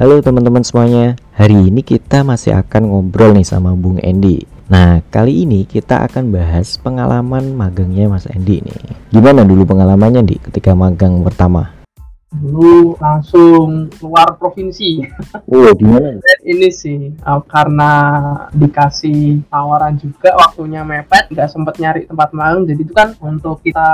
Halo teman-teman semuanya, hari ini kita masih akan ngobrol nih sama Bung Endi. Nah, kali ini kita akan bahas pengalaman magangnya Mas Endi nih. Gimana dulu pengalamannya, Di, ketika magang pertama? Dulu langsung keluar provinsi. Oh, gimana? ini sih uh, karena dikasih tawaran juga waktunya mepet, nggak sempet nyari tempat magang. Jadi itu kan untuk kita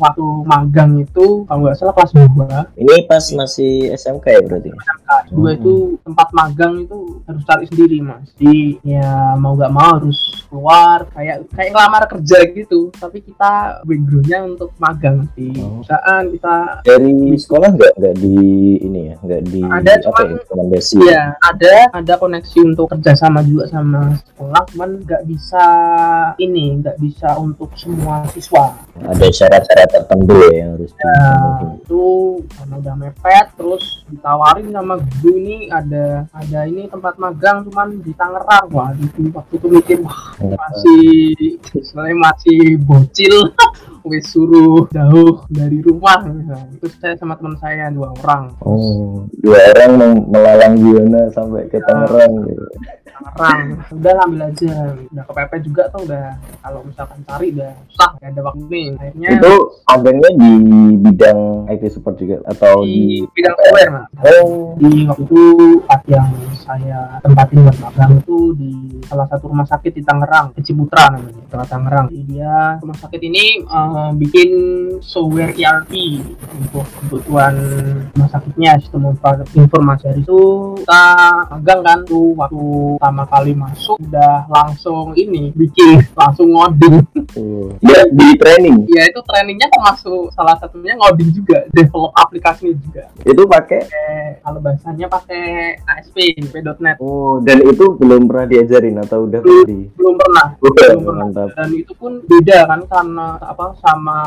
waktu magang itu kalau nggak salah kelas 2 Ini pas masih SMK ya berarti? SMK dua itu tempat magang itu harus cari sendiri mas. Jadi ya mau nggak mau harus keluar kayak kayak ngelamar kerja gitu. Tapi kita backgroundnya untuk magang di Oh. perusahaan kita Dari sekolah nggak nggak di ini ya, nggak di Ada, apa cuman- ya, rekomendasi? Iya, ada ada koneksi untuk kerjasama juga sama sekolah, cuman nggak bisa ini, nggak bisa untuk semua siswa. Ada syarat-syarat tertentu ya yang harus dipenuhi. itu karena udah mepet, terus ditawarin sama guru ini ada ada ini tempat magang, cuman di Tangerang. Wah, itu waktu itu mikir wah masih sebenarnya masih bocil. Wes suruh jauh dari rumah. Terus saya sama teman saya dua orang. Oh, dua orang melalang buana sampai ke Tangerang. gitu. Tangerang udah lah, ambil aja udah kepepet juga tuh udah kalau misalkan cari udah susah gak ada waktu nih akhirnya Itu magangnya di bidang IT support juga atau di di bidang software mas Oh, di waktu yang saya tempatin buat magang itu di salah satu rumah sakit di Tangerang Ciputra namanya Kota Tangerang. Jadi dia rumah sakit ini eh, bikin software ERP untuk kebutuhan rumah sakitnya. Sistem info- informasi dari itu kita magang kan tuh waktu pertama kali masuk udah langsung ini bikin langsung ngoding. Tuh. Dia di training. ya itu trainingnya termasuk salah satunya ngoding juga develop aplikasinya juga. Itu pakai? Pakai kalau bahasanya pakai ASP ASP.NET Oh, dan itu belum pernah diajarin atau udah pernah di belum pernah. Belum pernah. mantap. dan itu pun beda kan karena apa sama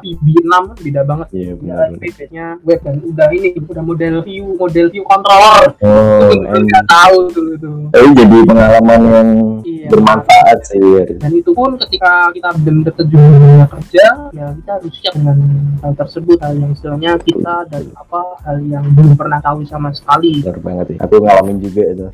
VB6 kan beda banget. Iya, ya, benar. web dan udah ini udah model view model view controller. Oh, itu nggak tahu tuh. Tapi jadi pengalaman yang Iya. bermanfaat sih. ya. dan itu pun ketika kita benar-benar terjun dunia kerja ya kita harus siap dengan hal tersebut hal yang istilahnya kita dan apa hal yang belum pernah tahu sama sekali Benar banget sih. Aku ngalamin juga itu.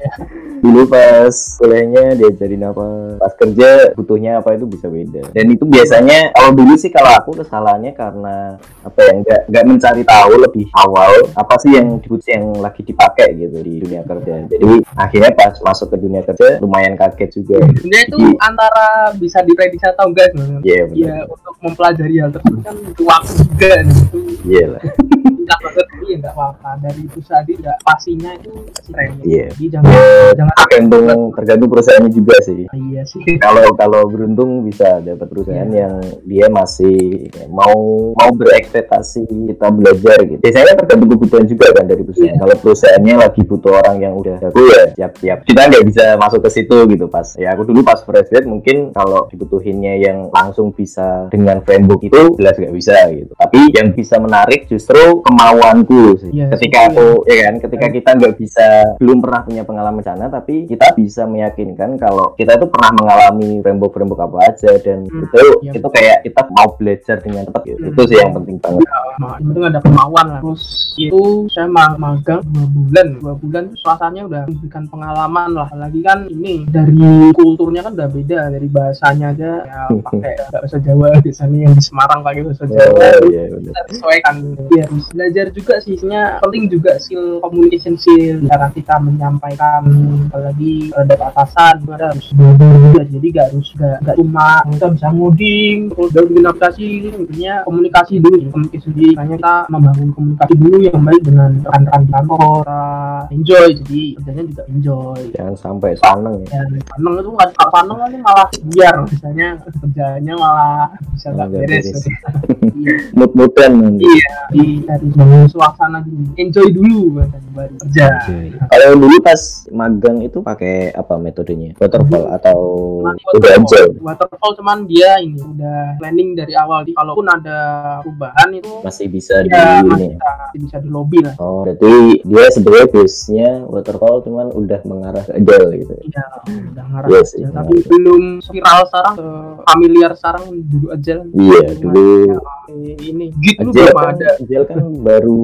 Dulu pas kuliahnya diajarin apa, pas kerja butuhnya apa itu bisa beda. Dan itu biasanya kalau dulu sih kalau aku kesalahannya karena apa ya nggak nggak mencari tahu lebih awal apa sih yang yang lagi dipakai gitu di dunia kerja. Jadi akhirnya pas masuk ke dunia kerja lumayan kaget juga. Sebenarnya itu Jadi- antara bisa diprediksi atau enggak sebenarnya Iya benar. ya untuk mempelajari hal tersebut kan butuh waktu juga dan itu Iya lah. singkat banget tapi ya nggak apa-apa dari itu tadi nggak pastinya itu Iya. jadi jangan jangan Tergantung tergantung perusahaannya juga sih. iya sih kalau kalau beruntung bisa dapat perusahaan Iya. yang dia masih mau mau berekspektasi kita belajar gitu. Biasanya tergantung kebutuhan juga kan dari perusahaan. Iya. Kalau perusahaannya lagi butuh orang yang udah jago ya siap-siap. Kita nggak bisa masuk ke situ gitu pas. Ya aku dulu pas fresh grade mungkin kalau dibutuhinnya yang langsung bisa dengan framework itu jelas nggak bisa gitu. Tapi yang bisa menarik justru kemauanku sih. Iya, ketika iya. aku ya kan? Ketika kita nggak bisa belum pernah punya pengalaman sana tapi kita bisa meyakinkan kalau kita itu pernah mengalami framework apa aja dan Hmm, itu iya. itu kayak kita mau belajar dengan cepat gitu. Hmm. itu sih yang penting banget. Yang penting ada kemauan lah. Terus itu saya ma- magang dua bulan. Dua bulan suasananya udah memberikan pengalaman lah. Lagi kan ini dari kulturnya kan udah beda. Dari bahasanya aja ya pakai bahasa Jawa. Biasanya yang di Semarang pakai bahasa Jawa. Oh, iya kita sesuaikan. Ya harus belajar juga sih. Sebenarnya penting juga skill communication skill. Cara kita menyampaikan apalagi terhadap atasan kita harus belajar jadi gak harus gak, gak cuma kita bisa ngoding terus udah bikin aplikasi intinya komunikasi dulu komunikasi dulu makanya kita membangun komunikasi dulu yang baik dengan rekan-rekan kantor. Kita enjoy. Jadi kerjanya juga enjoy. Jangan sampai seneng ya. Paneng itu nggak kalau paneng kan malah biar. Misalnya kerjanya malah bisa nggak Nggak beres. iya. Mood-moodan. Iya, dari bangun suasana dulu, enjoy dulu baru kerja. kalau dulu pas magang itu pakai apa metodenya? Waterfall atau Cuman udah agile Waterfall cuman dia ini udah planning dari awal. Jadi kalaupun ada perubahan itu masih bisa di ya? ini masih bisa, bisa di lobby lah. Oh, berarti dia sebenarnya base-nya waterfall cuman udah mengarah ke agile gitu. Iya, udah ngarah Iya aja. sih, Tapi belum viral sekarang, familiar sekarang dulu aja lah. Iya, dulu Ya, ini Git dulu Agile belum kan, ada Agile kan baru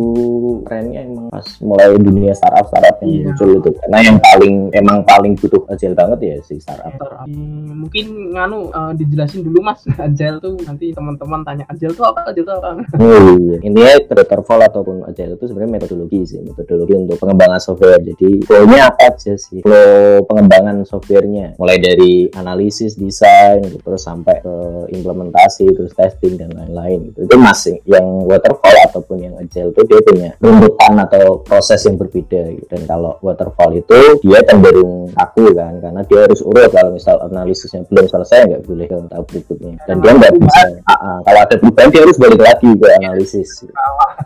trennya emang pas mulai dunia startup startup yang Iya. muncul itu karena yang paling emang paling butuh Agile banget ya si startup Startup. Hmm, mungkin nganu eh, dijelasin dulu mas agile tuh nanti teman-teman tanya agile tuh apa agile tuh apa Oh iya. Intinya waterfall ataupun agile itu sebenarnya metodologi sih, metodologi untuk pengembangan software. Jadi flow-nya apa aja sih? Flow pengembangan softwarenya, mulai dari analisis, desain, gitu, terus sampai ke implementasi, terus testing dan lain-lain. Gitu. Itu masing yang waterfall ataupun yang agile itu dia punya runtutan atau proses yang berbeda. Gitu. Dan kalau waterfall itu dia cenderung kaku kan, karena dia harus urut kalau misal analisisnya belum selesai nggak boleh ke tahap berikutnya. Dan dia nggak bisa. Ah, ah. kalau ada perubahan dia harus balik lagi ke analisis.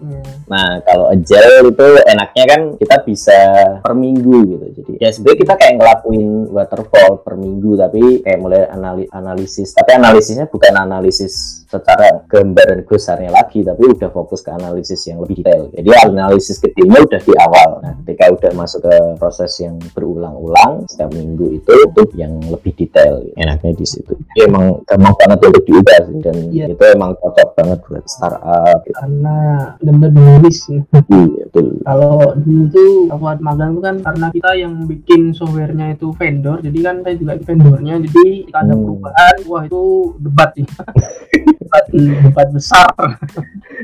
Hmm. Nah, kalau agile itu enaknya kan kita bisa per minggu gitu. Jadi ya sebenarnya kita kayak ngelakuin waterfall per minggu tapi kayak mulai anali- analisis. Tapi analisisnya bukan analisis secara gambaran besarnya lagi tapi udah fokus ke analisis yang lebih detail. Jadi analisis kecilnya udah di awal. Nah, ketika udah masuk ke proses yang berulang-ulang setiap minggu itu itu yang lebih detail. Enaknya di situ. Jadi emang gampang banget untuk diubah dan Iya. itu emang cocok banget buat startup. Gitu. karena benar-benar dinamis Iya, betul. kalau dulu tuh buat magang tuh kan karena kita yang bikin softwarenya itu vendor jadi kan saya juga vendornya jadi ada Hmm. perubahan wah itu debat sih debat, debat besar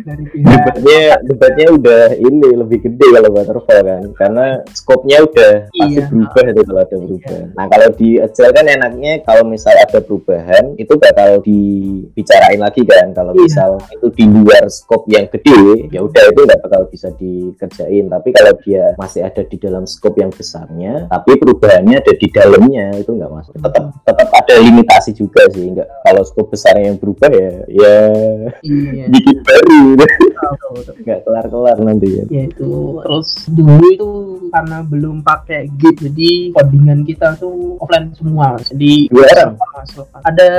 dari pihak debatnya debatnya udah ini lebih gede kalau waterfall kan. Karena skopnya udah pasti Iya. berubah itu kalau ada perubahan. Nah kalau di agile kan enaknya kalau misal ada perubahan itu bakal dibicarain lagi kan. Kalau Iya. misal itu di luar skop yang gede ya udah itu nggak bakal bisa dikerjain. Tapi kalau dia masih ada di dalam skop yang besarnya tapi perubahannya ada di dalamnya itu nggak masuk. Tetap tetap ada limitasi juga sih. Nggak kalau skop besarnya yang berubah ya ya iya. bikin baru betul. nggak kelar kelar nanti ya. Ya itu. Terus dulu itu karena belum pakai Git jadi codingan kita tuh offline semua. Mas. jadi Dua orang? ada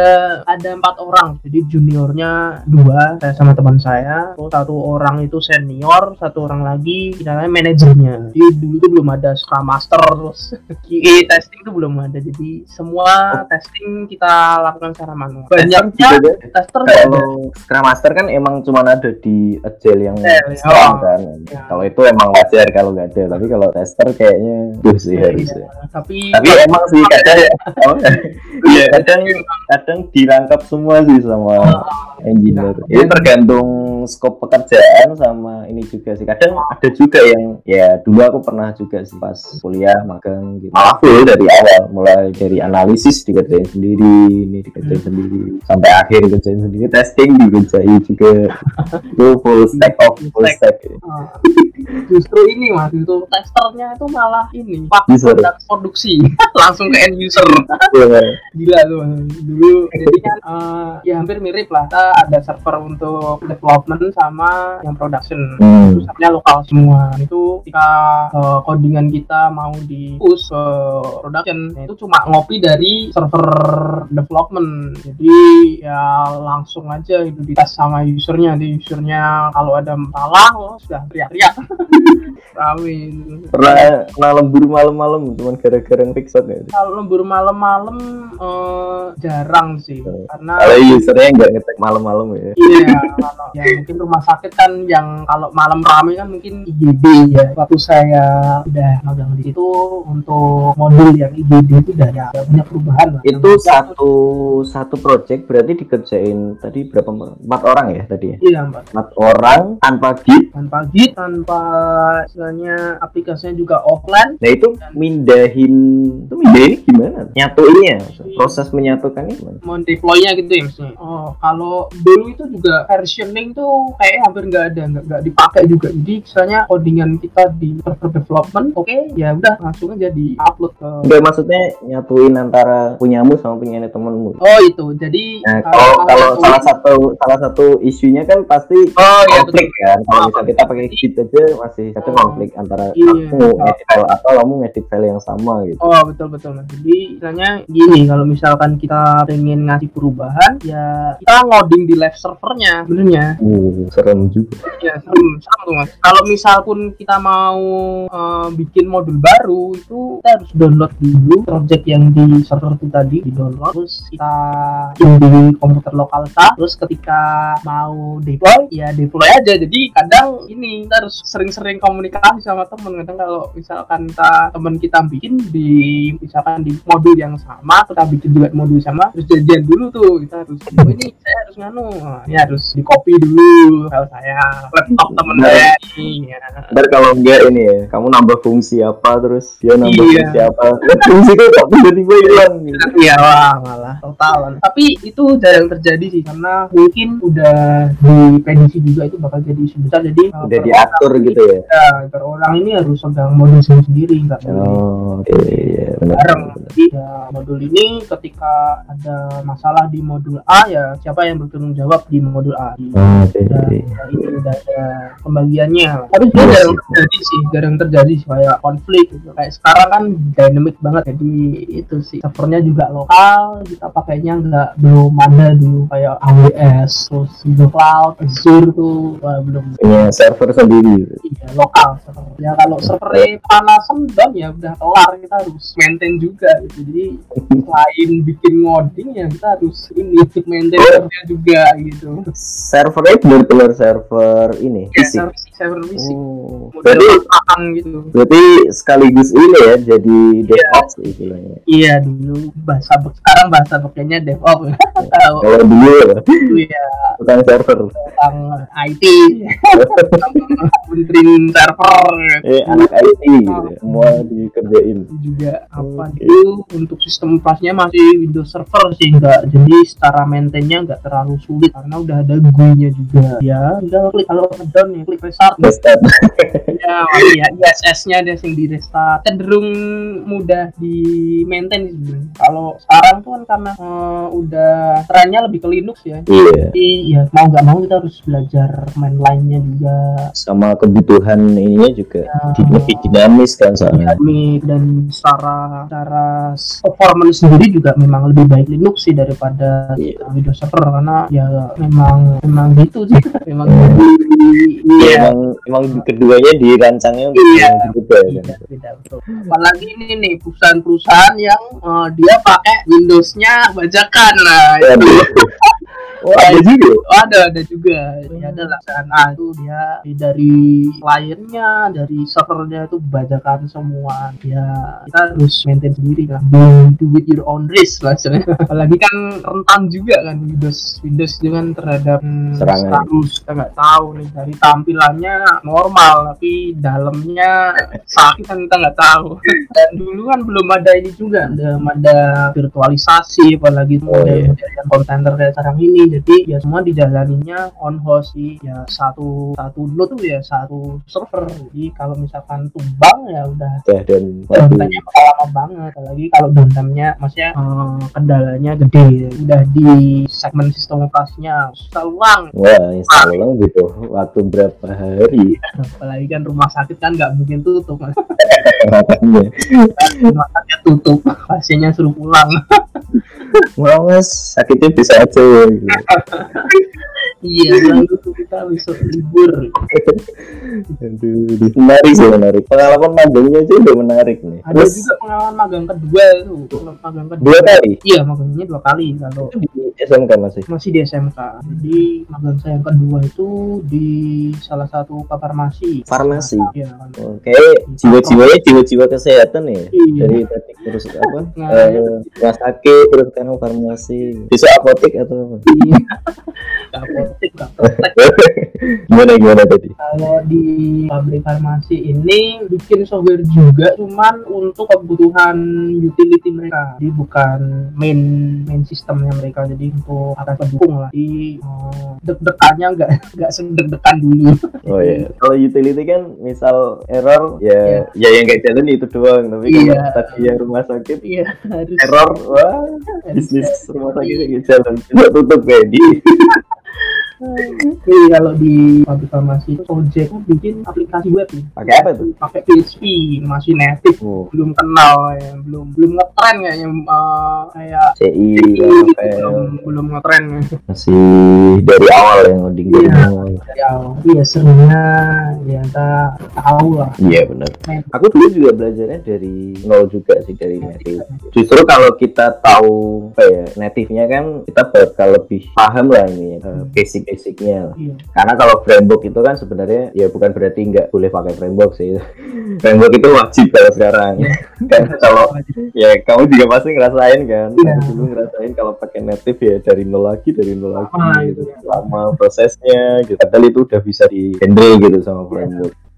ada empat orang. Jadi juniornya dua saya sama teman saya. Terus satu orang itu senior satu orang lagi namanya manajernya. Jadi dulu tuh belum ada scrum master terus QA testing tuh belum ada. Jadi semua testing kita lakukan secara manual. Banyaknya Juga, tester. Kalau Scrum Master kan emang cuma ada di Agile yang Agile, Scrum oh. kan Ya. kalau itu emang wajar kalau nggak ada tapi kalau tester kayaknya tuh sih harusnya Iya, tapi tapi emang sih kadang oh, iya kadang kadang dirangkap semua sih sama engineer Iya. ini tergantung skop pekerjaan sama ini juga sih. Kadang ada juga yang ya dulu aku pernah juga sih pas kuliah magang gitu. Malah full dari awal. Mulai dari analisis dikerjain sendiri ini dikerjain sendiri sampai akhir dikerjain sendiri testing dikerjain juga. Itu full stack of full stack. Ah, justru ini mas itu testernya itu malah ini pak produk produksi. Langsung ke end user. Iya. gila tuh dulu jadi kan eh, ya hampir mirip lah. Kita ada server untuk development sama yang production. Hmm. lokal semua. Itu ketika eh, codingan kita mau di push ke production nah, itu cuma ngopi dari server development. Jadi ya langsung aja itu dites sama usernya. Di usernya kalau ada masalah oh, sudah teriak-teriak. Itu. pernah pernah lembur malam-malam cuman gara-gara fix out nggak sih? kalau lembur malam-malam eh, jarang sih. Karena kalau usernya nggak ngetek malam-malam ya? Iya, kalau ya mungkin rumah sakit kan yang kalau malam rame kan mungkin IGD ya. Waktu saya udah magang di situ untuk modul yang IGD itu udah ya banyak perubahan lah. itu satu satu project berarti dikerjain tadi berapa empat orang ya tadi ya Iya, Mbak. empat orang tanpa git Tanpa Git, tanpa istilahnya aplikasinya juga offline. nah itu mindahin itu mindahin gimana nyatuinnya proses menyatukannya gimana mau deploy-nya gitu ya maksudnya. Oh, kalau dulu itu juga versioning tuh kayak hampir nggak ada, nggak nggak dipakai juga. Jadi misalnya codingan kita di server development, oke, ya udah langsung aja di upload ke Enggak maksudnya nyatuin antara punyamu sama punya temenmu Oh itu, jadi Nah, kalau kalau itu- salah satu salah satu isunya kan pasti oh iya konflik betul. kan. Kalau misalnya kita pakai Git aja masih satu konflik antara Iya. aku ngedit file atau kamu ngedit file yang sama gitu. Oh betul betul. Jadi istilahnya gini, kalau misalkan kita pengen ngasih perubahan, ya kita ngoding di live servernya, sebenarnya. Hmm. Oh, serem juga. ya serem serem tuh mas. Kalau misal pun kita mau eh, bikin modul baru itu kita harus download dulu project yang di server itu tadi di download. Terus kita di komputer lokal kita. Terus ketika mau deploy ya deploy aja. Jadi kadang ini kita harus sering-sering komunikasi sama temen. Kadang kalau misalkan kita temen kita bikin di misalkan di modul yang sama kita bikin juga modul sama terus janjian dulu tuh. Kita harus oh ini saya harus nganu. Ini harus di copy dulu kalau saya laptop temen Nah. saya ini ya. Ntar kalau enggak ini ya, kamu nambah fungsi apa terus dia nambah Iya. fungsi apa. Eh, fungsi kok kok tiba-tiba hilang gitu. Iya wah malah totalan. Tapi itu jarang terjadi sih karena mungkin udah diprediksi juga itu bakal jadi isu besar jadi uh, Udah diatur orang- gitu ya. Ya, per orang ini harus pegang modul sendiri nggak Oh, oke iya benar. bareng. Jadi ya, modul ini ketika ada masalah di modul A ya siapa yang bertanggung jawab di modul A. Di- Oh. Ya, ya, ini udah ada pembagiannya. Tapi Iya jarang sih. terjadi sih, jarang terjadi sih kayak konflik gitu. Kayak sekarang kan dynamic banget jadi itu sih. Servernya juga lokal, kita pakainya nggak belum ada dulu kayak AWS, terus Google Cloud, Azure tuh wah, belum Punya server sendiri. iya lokal server. Ya kalau servernya panasan down ya udah kelar kita harus maintain juga gitu. Jadi selain bikin ngoding ya kita harus ini maintain servernya juga gitu. Servernya benar-benar server ini Ya, fisik. server, server fisik. Oh, model berarti kontrakan gitu. berarti sekaligus ini ya jadi DevOps istilahnya. Iya dulu bahasa sekarang bahasa pakainya DevOps. Kalau Kalau dulu ya, itu ya bukan server. tentang IT, benerin server. Eh, anak IT gitu ya. Semua dikerjain. Itu juga apa itu untuk sistem kelasnya masih Windows Server sih enggak jadi secara maintainnya enggak terlalu sulit karena udah ada GUI-nya juga ya udah klik kalau down ya klik restart Desktop. ya ya ISS-nya dia yang di restart cenderung mudah di maintain sebenarnya kalau sekarang tuh kan karena eh, udah trennya lebih ke Linux ya Iya. jadi ya mau nggak mau kita harus belajar main lainnya juga Sama kebutuhan ininya juga Ya. lebih dinamis kan soalnya. dynamic dan secara secara performance sendiri juga memang lebih baik Linux sih daripada Iya. Windows Server karena ya memang memang gitu sih memang Iya, iya emang emang keduanya dirancangnya untuk Iya. yang beda kan. beda, beda betul. apalagi ini nih perusahaan-perusahaan yang eh, dia pakai Windows-nya bajakan nah itu Oh, ada juga. Oh, ada ada juga. Ya ada lah. A itu dia dari kliennya dari servernya itu bajakan semua. Ya kita harus maintain sendiri lah do, do with your own risk lah apalagi kan rentan juga kan Windows Windows dengan terhadap hmm, Serangan. virus. Kita nggak tahu nih dari tampilannya normal tapi dalamnya sakit kan kita nggak tahu. Dan dulu kan belum ada ini juga belum ada virtualisasi apalagi Oh, iya. kontainer kayak sekarang ini jadi ya semua dijalaninya on host sih. Ya satu satu node tuh ya satu server. Jadi kalau misalkan tumbang ya udah Udah dan downtime-nya bakal lama banget. Apalagi kalau downtime-nya maksudnya eh, kendalanya gede. Udah di segmen sistem operasinya susah ulang Wah, install ulang gitu. Waktu berapa hari? Apalagi kan rumah sakit kan nggak mungkin tutup. Makanya. rumah sakit tutup pasiennya suruh pulang Wah, Mas, sakitnya bisa aja ya. iya lalu kita besok libur Aduh, menarik sih menarik. Pengalaman magangnya aja udah menarik nih. ada Terus juga pengalaman magang kedua itu magang kedua dua kali iya magangnya dua kali kalau di SMK masih. masih di SMK jadi magang saya yang kedua itu di salah satu farmasi Farmasi. iya. Oke, jiwa-jiwanya jiwa-jiwa kesehatan ya. Iya. Dari tadi terus apa? Nah, Eh, rumah sakit terus kan farmasi. Bisa apotek atau apa? Iya. Apotek. gimana gimana tadi? Kalau di pabrik farmasi ini bikin software juga, cuman untuk kebutuhan utility mereka. Jadi bukan main main sistemnya mereka. Jadi untuk akan pendukung lah. Jadi eh, deg-degannya nggak nggak sedeg-degan dulu. Oh iya. Kalau utility kan misal error ya ya yang kayak jalan itu doang. Tapi kalau Iya. tadi yang rumah sakit Iya harus error wah bisnis rumah sakit kayak jalan bisa tutup di Jadi kalau di pabrik farmasi itu Project bikin aplikasi web nih. pakai apa tuh? Pakai PHP masih native Oh, belum kenal ya belum belum ngetren kayaknya eh, kayak CI gitu, sampai belum belum ngetren masih dari awal yang ngoding dari Iya. awal. jauh iya serunya ya kita tahu lah Iya benar. Aku dulu juga belajarnya dari nol juga sih dari native. Justru kalau kita tahu apa ya native-nya kan kita bakal lebih paham lah ini eh, basic-basicnya. Lah. iya Karena kalau framework itu kan sebenarnya ya bukan berarti nggak boleh pakai framework sih. framework itu wajib kalau sekarang. kan kalau ya kamu juga pasti ngerasain kan. Iya. Aku dulu ngerasain kalau pakai native ya dari nol lagi dari nol lagi Lama gitu. gitu ya. Lama prosesnya gitu. Padahal itu udah bisa di handle gitu sama framework.